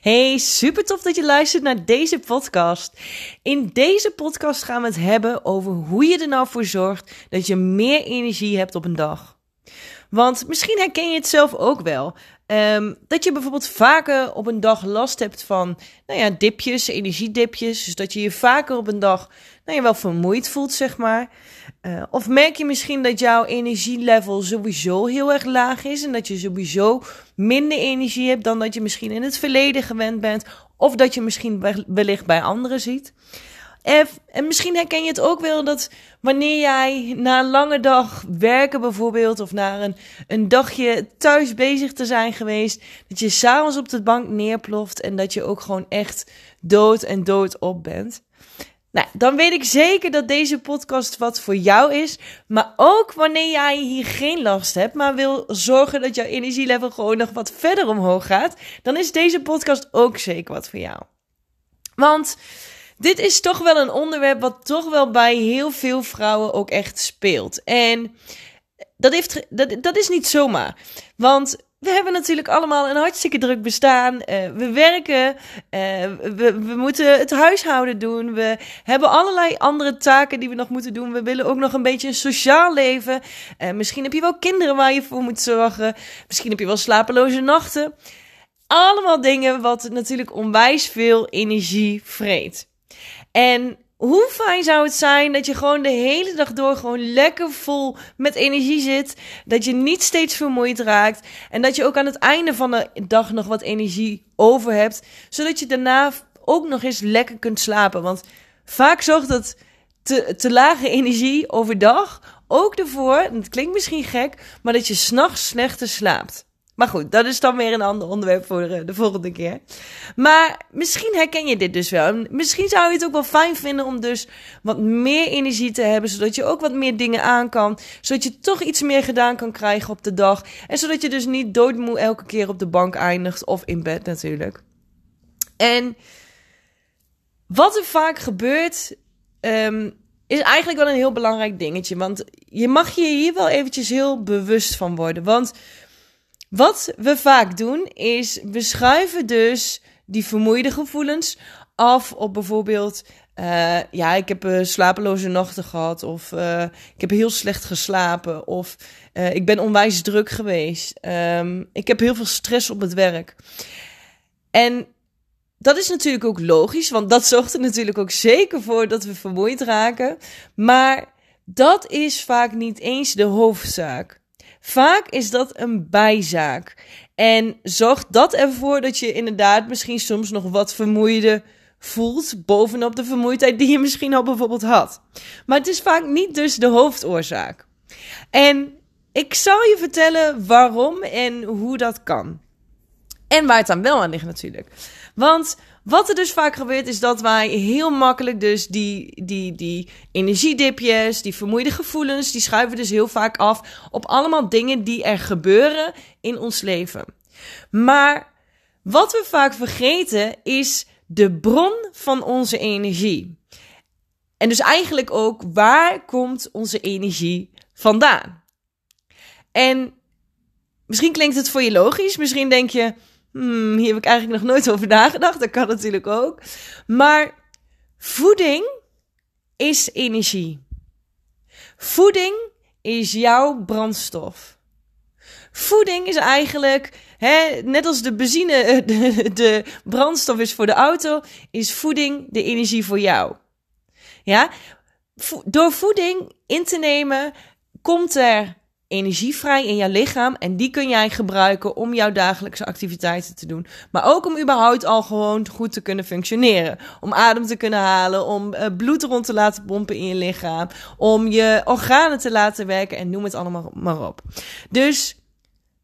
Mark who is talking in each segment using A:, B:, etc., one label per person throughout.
A: Hey, super tof dat je luistert naar deze podcast. In deze podcast gaan we het hebben over hoe je er nou voor zorgt dat je meer energie hebt op een dag. Want misschien herken je het zelf ook wel. Ehm, dat je bijvoorbeeld vaker op een dag last hebt van, nou ja, dipjes, energiedipjes. Dus dat je je vaker op een dag, nou ja, wel vermoeid voelt, zeg maar. Uh, of merk je misschien dat jouw energielevel sowieso heel erg laag is en dat je sowieso minder energie hebt dan dat je misschien in het verleden gewend bent. Of dat je misschien wellicht bij anderen ziet. En misschien herken je het ook wel dat wanneer jij na een lange dag werken bijvoorbeeld, of na een, een dagje thuis bezig te zijn geweest, dat je s'avonds op de bank neerploft en dat je ook gewoon echt dood en dood op bent. Nou, dan weet ik zeker dat deze podcast wat voor jou is. Maar ook wanneer jij hier geen last hebt, maar wil zorgen dat jouw energielevel gewoon nog wat verder omhoog gaat, dan is deze podcast ook zeker wat voor jou. Want dit is toch wel een onderwerp wat toch wel bij heel veel vrouwen ook echt speelt. En dat, heeft, dat, dat is niet zomaar. Want we hebben natuurlijk allemaal een hartstikke druk bestaan. Uh, we werken, uh, we, we moeten het huishouden doen. We hebben allerlei andere taken die we nog moeten doen. We willen ook nog een beetje een sociaal leven. Uh, misschien heb je wel kinderen waar je voor moet zorgen. Misschien heb je wel slapeloze nachten. Allemaal dingen wat natuurlijk onwijs veel energie vreet. En hoe fijn zou het zijn dat je gewoon de hele dag door gewoon lekker vol met energie zit. Dat je niet steeds vermoeid raakt. En dat je ook aan het einde van de dag nog wat energie over hebt. Zodat je daarna ook nog eens lekker kunt slapen. Want vaak zorgt dat te, te lage energie overdag ook ervoor, het klinkt misschien gek, maar dat je s'nachts slechter slaapt. Maar goed, dat is dan weer een ander onderwerp voor de, volgende keer. Maar misschien herken je dit dus wel. Misschien zou je het ook wel fijn vinden om dus wat meer energie te hebben. Zodat je ook wat meer dingen aan kan. Zodat je toch iets meer gedaan kan krijgen op de dag. En zodat je dus niet doodmoe elke keer op de bank eindigt. Of in bed natuurlijk. En wat er vaak gebeurt. Um, is eigenlijk wel een heel belangrijk dingetje. Want je mag je hier wel eventjes heel bewust van worden. Want wat we vaak doen is, we schuiven dus die vermoeide gevoelens af op bijvoorbeeld, uh, ja, ik heb uh, slapeloze nachten gehad, of uh, ik heb heel slecht geslapen, of ik ben onwijs druk geweest, um, ik heb heel veel stress op het werk. En dat is natuurlijk ook logisch, want dat zorgt er natuurlijk ook zeker voor dat we vermoeid raken. Maar dat is vaak niet eens de hoofdzaak. Vaak is dat een bijzaak. En zorgt dat ervoor dat je inderdaad misschien soms nog wat vermoeide voelt. Bovenop de vermoeidheid die je misschien al bijvoorbeeld had. Maar het is vaak niet dus de hoofdoorzaak. En ik zal je vertellen waarom en hoe dat kan. En waar het dan wel aan ligt natuurlijk. Want wat er dus vaak gebeurt, is dat wij heel makkelijk dus die, die, die energiedipjes, die vermoeide gevoelens, die schuiven dus heel vaak af op allemaal dingen die er gebeuren in ons leven. Maar wat we vaak vergeten is de bron van onze energie. En dus eigenlijk ook waar komt onze energie vandaan? En misschien klinkt het voor je logisch, misschien denk je, hmm, hier heb ik eigenlijk nog nooit over nagedacht. Dat kan natuurlijk ook. Maar voeding is energie. Voeding is jouw brandstof. Voeding is eigenlijk, hè, net als de benzine de, de brandstof is voor de auto, is voeding de energie voor jou. Ja, door voeding in te nemen komt er energie vrij in jouw lichaam. En die kun jij gebruiken om jouw dagelijkse activiteiten te doen. Maar ook om überhaupt al gewoon goed te kunnen functioneren. Om adem te kunnen halen, om uh, bloed rond te laten pompen in je lichaam. Om je organen te laten werken en noem het allemaal maar op. Dus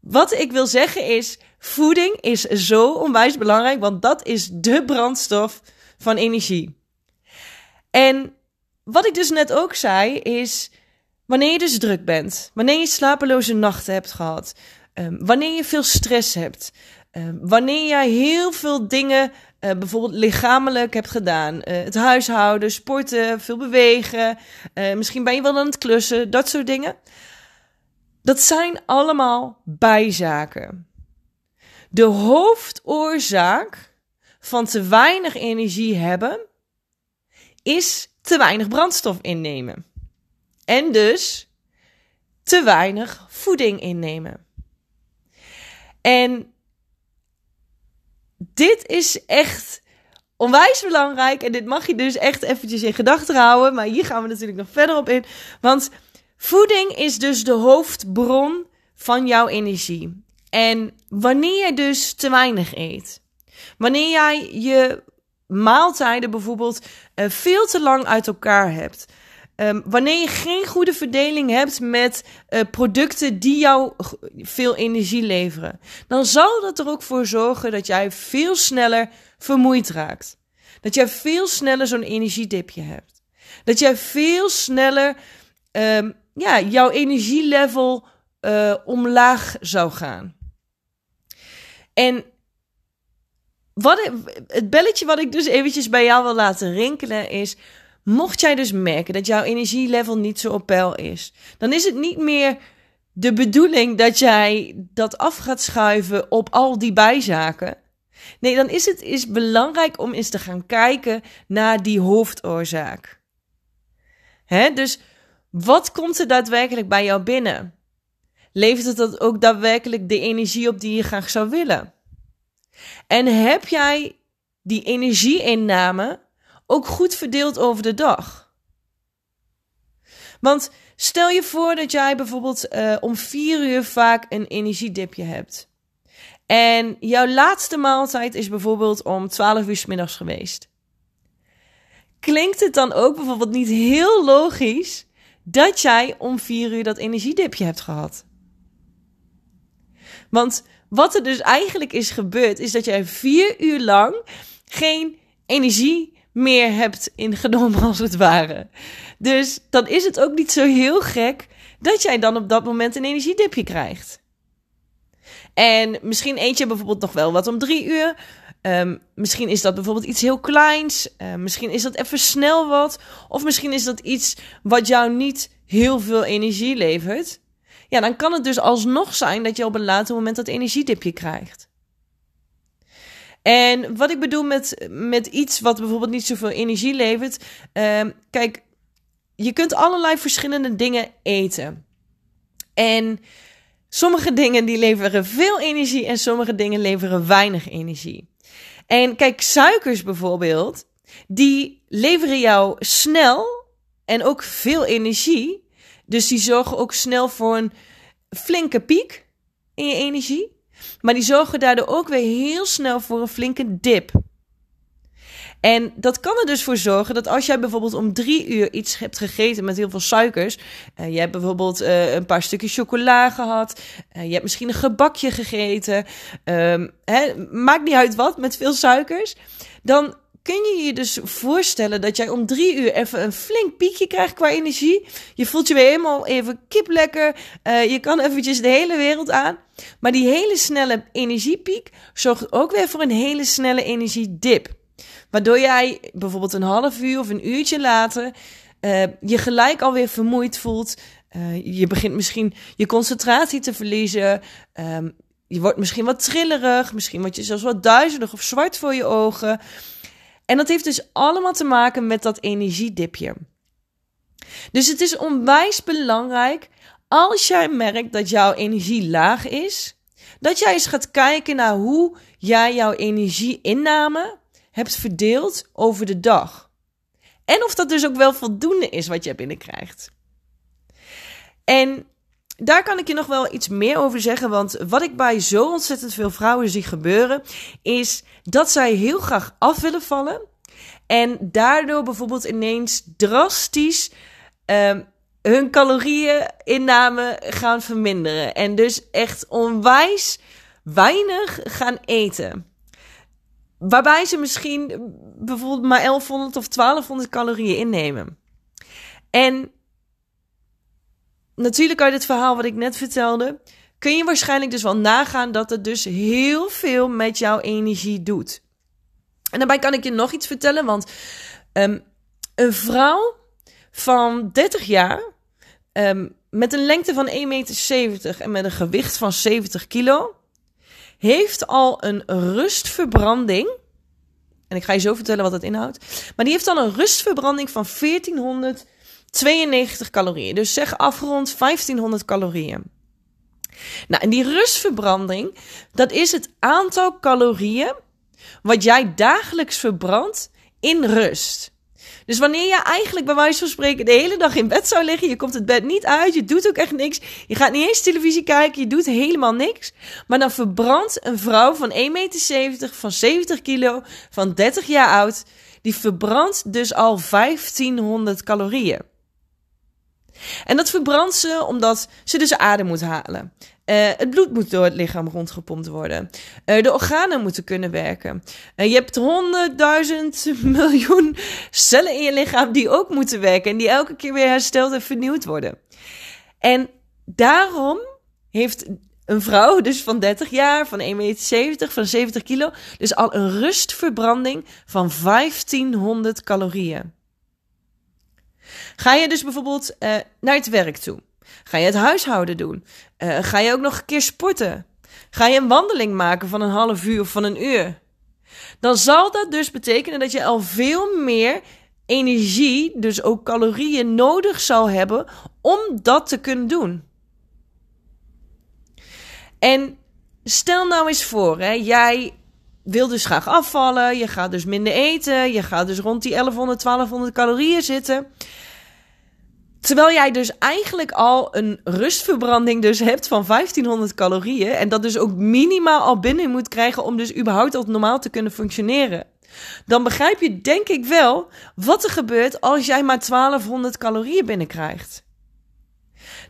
A: wat ik wil zeggen is, voeding is zo onwijs belangrijk, want dat is de brandstof van energie. En wat ik dus net ook zei is Wanneer je dus druk bent, wanneer je slapeloze nachten hebt gehad, um, wanneer je veel stress hebt, um, wanneer jij heel veel dingen, uh, bijvoorbeeld lichamelijk hebt gedaan, uh, het huishouden, sporten, veel bewegen, uh, misschien ben je wel aan het klussen, dat soort dingen. Dat zijn allemaal bijzaken. De hoofdoorzaak van te weinig energie hebben, is te weinig brandstof innemen. En dus te weinig voeding innemen. En dit is echt onwijs belangrijk. En dit mag je dus echt eventjes in gedachten houden. Maar hier gaan we natuurlijk nog verder op in. Want voeding is dus de hoofdbron van jouw energie. En wanneer je dus te weinig eet, wanneer jij je maaltijden bijvoorbeeld uh, veel te lang uit elkaar hebt, um, wanneer je geen goede verdeling hebt met uh, producten die jou veel energie leveren, dan zal dat er ook voor zorgen dat jij veel sneller vermoeid raakt. Dat jij veel sneller zo'n energiedipje hebt. Dat jij veel sneller um, ja, jouw energielevel uh, omlaag zou gaan. En wat, het belletje wat ik dus eventjes bij jou wil laten rinkelen is... Mocht jij dus merken dat jouw energielevel niet zo op peil is... dan is het niet meer de bedoeling dat jij dat af gaat schuiven op al die bijzaken... Nee, dan is het is belangrijk om eens te gaan kijken naar die hoofdoorzaak. Hè? Dus wat komt er daadwerkelijk bij jou binnen? Levert het dat ook daadwerkelijk de energie op die je graag zou willen? En heb jij die energieinname ook goed verdeeld over de dag? Want stel je voor dat jij bijvoorbeeld uh, om vier uur vaak een energiedipje hebt. En jouw laatste maaltijd is bijvoorbeeld om 12 uur s middags geweest. Klinkt het dan ook bijvoorbeeld niet heel logisch dat jij om 4 uur dat energiedipje hebt gehad? Want wat er dus eigenlijk is gebeurd, is dat jij vier uur lang geen energie meer hebt ingenomen, als het ware. Dus dan is het ook niet zo heel gek dat jij dan op dat moment een energiedipje krijgt. En misschien eet je bijvoorbeeld nog wel wat om drie uur. Um, misschien is dat bijvoorbeeld iets heel kleins. Uh, misschien is dat even snel wat. Of misschien is dat iets wat jou niet heel veel energie levert. Ja, dan kan het dus alsnog zijn dat je op een later moment dat energiedipje krijgt. En wat ik bedoel met, met iets wat bijvoorbeeld niet zoveel energie levert. Uh, kijk, je kunt allerlei verschillende dingen eten. En Sommige dingen die leveren veel energie en sommige dingen leveren weinig energie. En kijk, suikers bijvoorbeeld, die leveren jou snel en ook veel energie. Dus die zorgen ook snel voor een flinke piek in je energie. Maar die zorgen daardoor ook weer heel snel voor een flinke dip. En dat kan er dus voor zorgen dat als jij bijvoorbeeld om drie uur iets hebt gegeten met heel veel suikers. Uh, je hebt bijvoorbeeld uh, een paar stukjes chocola gehad. Uh, je hebt misschien een gebakje gegeten. Um, hè, maakt niet uit wat, met veel suikers. Dan kun je je dus voorstellen dat jij om drie uur even een flink piekje krijgt qua energie. Je voelt je weer helemaal even kip lekker. Uh, je kan eventjes de hele wereld aan. Maar die hele snelle energiepiek zorgt ook weer voor een hele snelle energiedip. Waardoor jij bijvoorbeeld een half uur of een uurtje later uh, je gelijk alweer vermoeid voelt. Uh, je begint misschien je concentratie te verliezen. Um, je wordt misschien wat trillerig. Misschien word je zelfs wat duizelig of zwart voor je ogen. En dat heeft dus allemaal te maken met dat energiedipje. Dus het is onwijs belangrijk als jij merkt dat jouw energie laag is, dat jij eens gaat kijken naar hoe jij jouw energieinname hebt verdeeld over de dag. En of dat dus ook wel voldoende is wat je binnenkrijgt. En daar kan ik je nog wel iets meer over zeggen. Want wat ik bij zo ontzettend veel vrouwen zie gebeuren, is dat zij heel graag af willen vallen. En daardoor bijvoorbeeld ineens drastisch uh, hun calorieëninname gaan verminderen. En dus echt onwijs weinig gaan eten. Waarbij ze misschien bijvoorbeeld maar 1100 of 1200 calorieën innemen. En natuurlijk uit het verhaal wat ik net vertelde, kun je waarschijnlijk dus wel nagaan dat het dus heel veel met jouw energie doet. En daarbij kan ik je nog iets vertellen, want um, een vrouw van 30 jaar um, met een lengte van 1,70 meter en met een gewicht van 70 kilo heeft al een rustverbranding En ik ga je zo vertellen wat dat inhoudt. Maar die heeft dan een rustverbranding van 1492 calorieën. Dus zeg afgerond 1500 calorieën. Nou, en die rustverbranding, dat is het aantal calorieën wat jij dagelijks verbrandt in rust. Dus wanneer je eigenlijk bij wijze van spreken de hele dag in bed zou liggen, je komt het bed niet uit, je doet ook echt niks, je gaat niet eens televisie kijken, je doet helemaal niks, maar dan verbrandt een vrouw van 1,70 meter, van 70 kilo, van 30 jaar oud, die verbrandt dus al 1500 calorieën. En dat verbrandt ze omdat ze dus adem moet halen. Uh, het bloed moet door het lichaam rondgepompt worden. Uh, de organen moeten kunnen werken. Uh, je hebt honderdduizend miljoen cellen in je lichaam die ook moeten werken. En die elke keer weer hersteld en vernieuwd worden. En daarom heeft een vrouw, dus van 30 jaar, van 1,70 meter, van 70 kilo, dus al een rustverbranding van 1500 calorieën. Ga je dus bijvoorbeeld naar het werk toe? Ga je het huishouden doen? Uh, ga je ook nog een keer sporten? Ga je een wandeling maken van een half uur of van een uur? Dan zal dat dus betekenen dat je al veel meer energie, dus ook calorieën, nodig zal hebben om dat te kunnen doen. En stel nou eens voor, hè, jij wil dus graag afvallen, je gaat dus minder eten, je gaat dus rond die 1100, 1200 calorieën zitten. Terwijl jij dus eigenlijk al een rustverbranding dus hebt van 1500 calorieën. En dat dus ook minimaal al binnen moet krijgen om dus überhaupt al normaal te kunnen functioneren. Dan begrijp je denk ik wel wat er gebeurt als jij maar 1200 calorieën binnenkrijgt.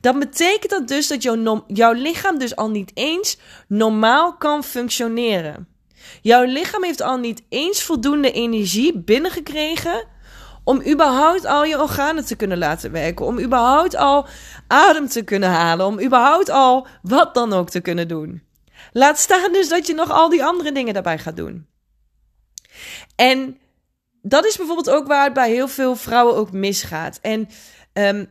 A: Dan betekent dat dus dat jouw, jouw lichaam dus al niet eens normaal kan functioneren. Jouw lichaam heeft al niet eens voldoende energie binnengekregen om überhaupt al je organen te kunnen laten werken. Om überhaupt al adem te kunnen halen. Om überhaupt al wat dan ook te kunnen doen. Laat staan dus dat je nog al die andere dingen daarbij gaat doen. En dat is bijvoorbeeld ook waar het bij heel veel vrouwen ook misgaat. En um,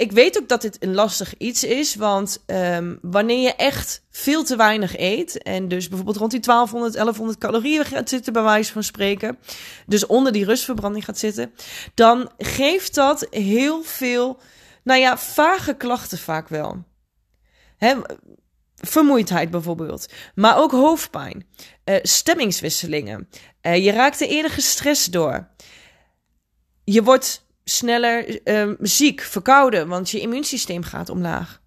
A: ik weet ook dat dit een lastig iets is, want um, wanneer je echt veel te weinig eet, en dus bijvoorbeeld rond die 1200, 1100 calorieën gaat zitten, bij wijze van spreken, dus onder die rustverbranding gaat zitten, dan geeft dat heel veel, nou ja, vage klachten vaak wel. Hè, vermoeidheid bijvoorbeeld, maar ook hoofdpijn, uh, stemmingswisselingen. Uh, je raakt er eerder gestrest door. Je wordt sneller uh, ziek, verkouden, want je immuunsysteem gaat omlaag.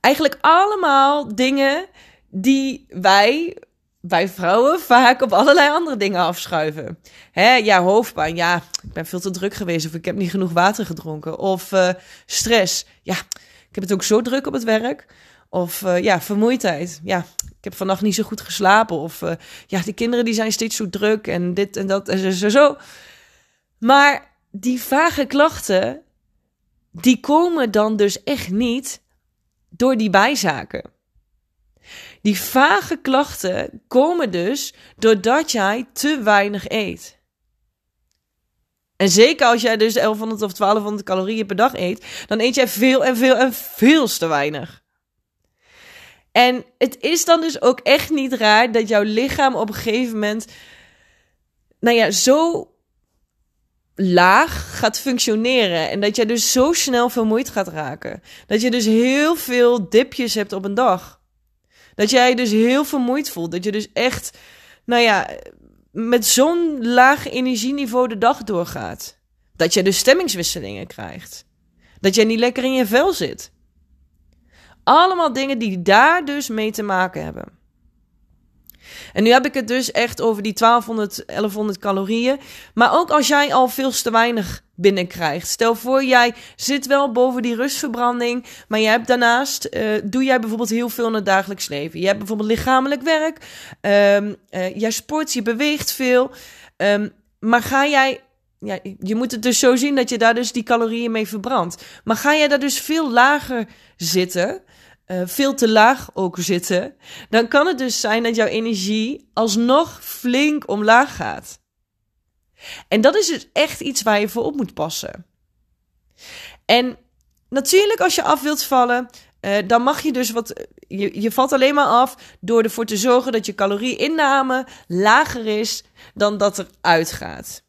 A: Eigenlijk allemaal dingen die wij bij vrouwen vaak op allerlei andere dingen afschuiven. Hè, ja, hoofdpijn. Ja, ik ben veel te druk geweest of ik heb niet genoeg water gedronken. Of uh, stress. Ja, ik heb het ook zo druk op het werk. Of uh, ja, vermoeidheid. Ja, ik heb vannacht niet zo goed geslapen. Of uh, ja, de kinderen die zijn steeds zo druk en dit en dat en zo. zo. Maar die vage klachten, die komen dan dus echt niet door die bijzaken. Die vage klachten komen dus doordat jij te weinig eet. En zeker als jij dus 1100 of 1200 calorieën per dag eet, dan eet jij veel en veel en veel te weinig. En het is dan dus ook echt niet raar dat jouw lichaam op een gegeven moment, nou ja, zo laag gaat functioneren. En dat jij dus zo snel vermoeid gaat raken. Dat je dus heel veel dipjes hebt op een dag. Dat jij dus heel vermoeid voelt. Dat je dus echt, nou ja, met zo'n laag energieniveau de dag doorgaat. Dat je dus stemmingswisselingen krijgt. Dat jij niet lekker in je vel zit. Allemaal dingen die daar dus mee te maken hebben. En nu heb ik het dus echt over die 1200, 1100 calorieën. Maar ook als jij al veel te weinig binnenkrijgt. Stel voor, jij zit wel boven die rustverbranding. Maar je hebt daarnaast, uh, doe jij bijvoorbeeld heel veel in het dagelijks leven. Je hebt bijvoorbeeld lichamelijk werk. Um, jij sport, je beweegt veel. Um, maar ga jij ja, je moet het dus zo zien dat je daar dus die calorieën mee verbrandt. Maar ga jij daar dus veel lager zitten, uh, veel te laag ook zitten, dan kan het dus zijn dat jouw energie alsnog flink omlaag gaat. En dat is dus echt iets waar je voor op moet passen. En natuurlijk, als je af wilt vallen, uh, dan mag je dus wat. Je, je valt alleen maar af door ervoor te zorgen dat je calorieinname lager is dan dat er uitgaat.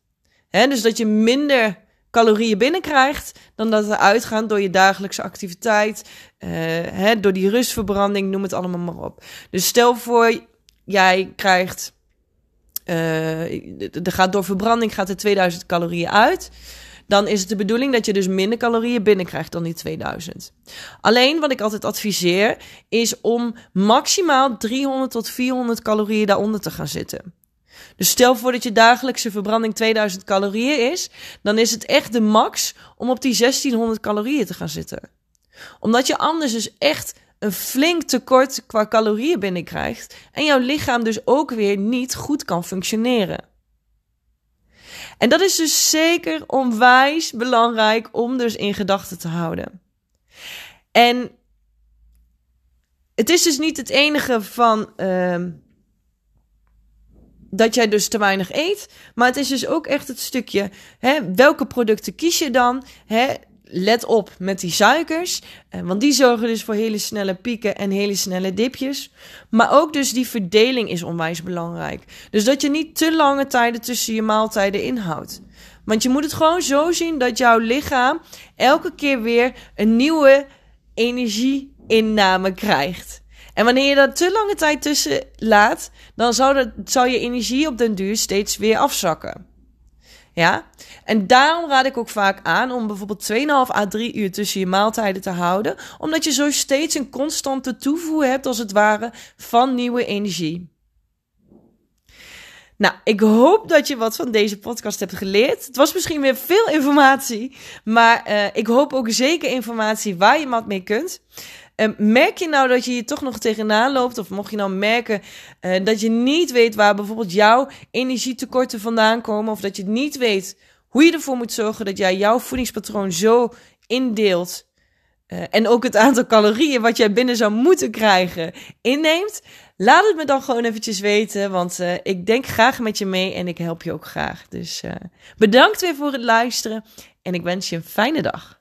A: Dus dat je minder calorieën binnenkrijgt dan dat er uitgaan door je dagelijkse activiteit, uh, hè, door die rustverbranding, noem het allemaal maar op. Dus stel voor, jij krijgt. Er gaat door verbranding gaat er 2000 calorieën uit dan is het de bedoeling dat je dus minder calorieën binnenkrijgt dan die 2000. Alleen wat ik altijd adviseer is om maximaal 300 tot 400 calorieën daaronder te gaan zitten. Dus stel voor dat je dagelijkse verbranding 2000 calorieën is, dan is het echt de max om op die 1600 calorieën te gaan zitten. Omdat je anders dus echt een flink tekort qua calorieën binnenkrijgt en jouw lichaam dus ook weer niet goed kan functioneren. En dat is dus zeker onwijs belangrijk om dus in gedachten te houden. En het is dus niet het enige van uh, dat jij dus te weinig eet, maar het is dus ook echt het stukje hè, welke producten kies je dan? Hè? let op met die suikers. Eh, want die zorgen dus voor hele snelle pieken en hele snelle dipjes. Maar ook dus die verdeling is onwijs belangrijk. Dus dat je niet te lange tijden tussen je maaltijden inhoudt. Want je moet het gewoon zo zien dat jouw lichaam elke keer weer een nieuwe energieinname krijgt. En wanneer je dat te lange tijd tussen laat, dan zou, dat, zou je energie op den duur steeds weer afzakken. Ja? En daarom raad ik ook vaak aan om bijvoorbeeld 2,5 à 3 uur tussen je maaltijden te houden. Omdat je zo steeds een constante toevoer hebt, als het ware, van nieuwe energie. Nou, ik hoop dat je wat van deze podcast hebt geleerd. Het was misschien weer veel informatie, maar uh, ik hoop ook zeker informatie waar je wat mee kunt. Merk je nou dat je hier toch nog tegenaan loopt? Of mocht je nou merken uh, dat je niet weet waar bijvoorbeeld jouw energietekorten vandaan komen? Of dat je niet weet hoe je ervoor moet zorgen dat jij jouw voedingspatroon zo indeelt. Uh, en ook het aantal calorieën wat jij binnen zou moeten krijgen inneemt. Laat het me dan gewoon eventjes weten. Want ik denk graag met je mee en ik help je ook graag. Dus bedankt weer voor het luisteren. En ik wens je een fijne dag.